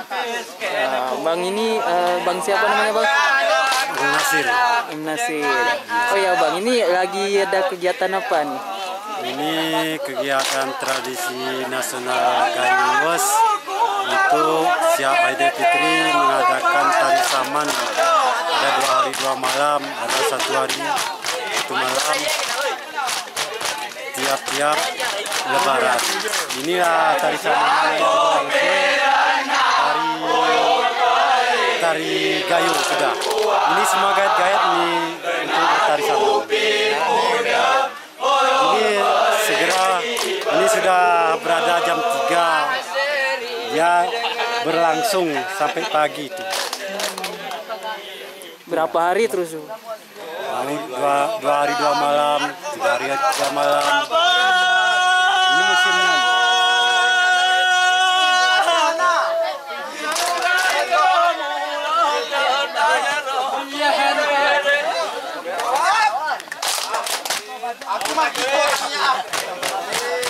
Nah, bang ini eh, bang siapa namanya bang? Bung Nasir. Om Nasir. Oh ya bang, ini lagi ada kegiatan apa nih? Ini kegiatan tradisi nasional Gayuwas untuk siap Aidil Fitri mengadakan tari saman. Ada dua hari dua malam, ada satu hari satu malam tiap-tiap Lebaran. Inilah tari saman tari gayo sudah. Ini semua gayat-gayat ini untuk tari saman. Ini segera ini sudah berada jam 3 ya berlangsung sampai pagi itu. Berapa hari terus? Dua, dua hari dua malam, tiga hari tiga malam. 만 입고 계시냐?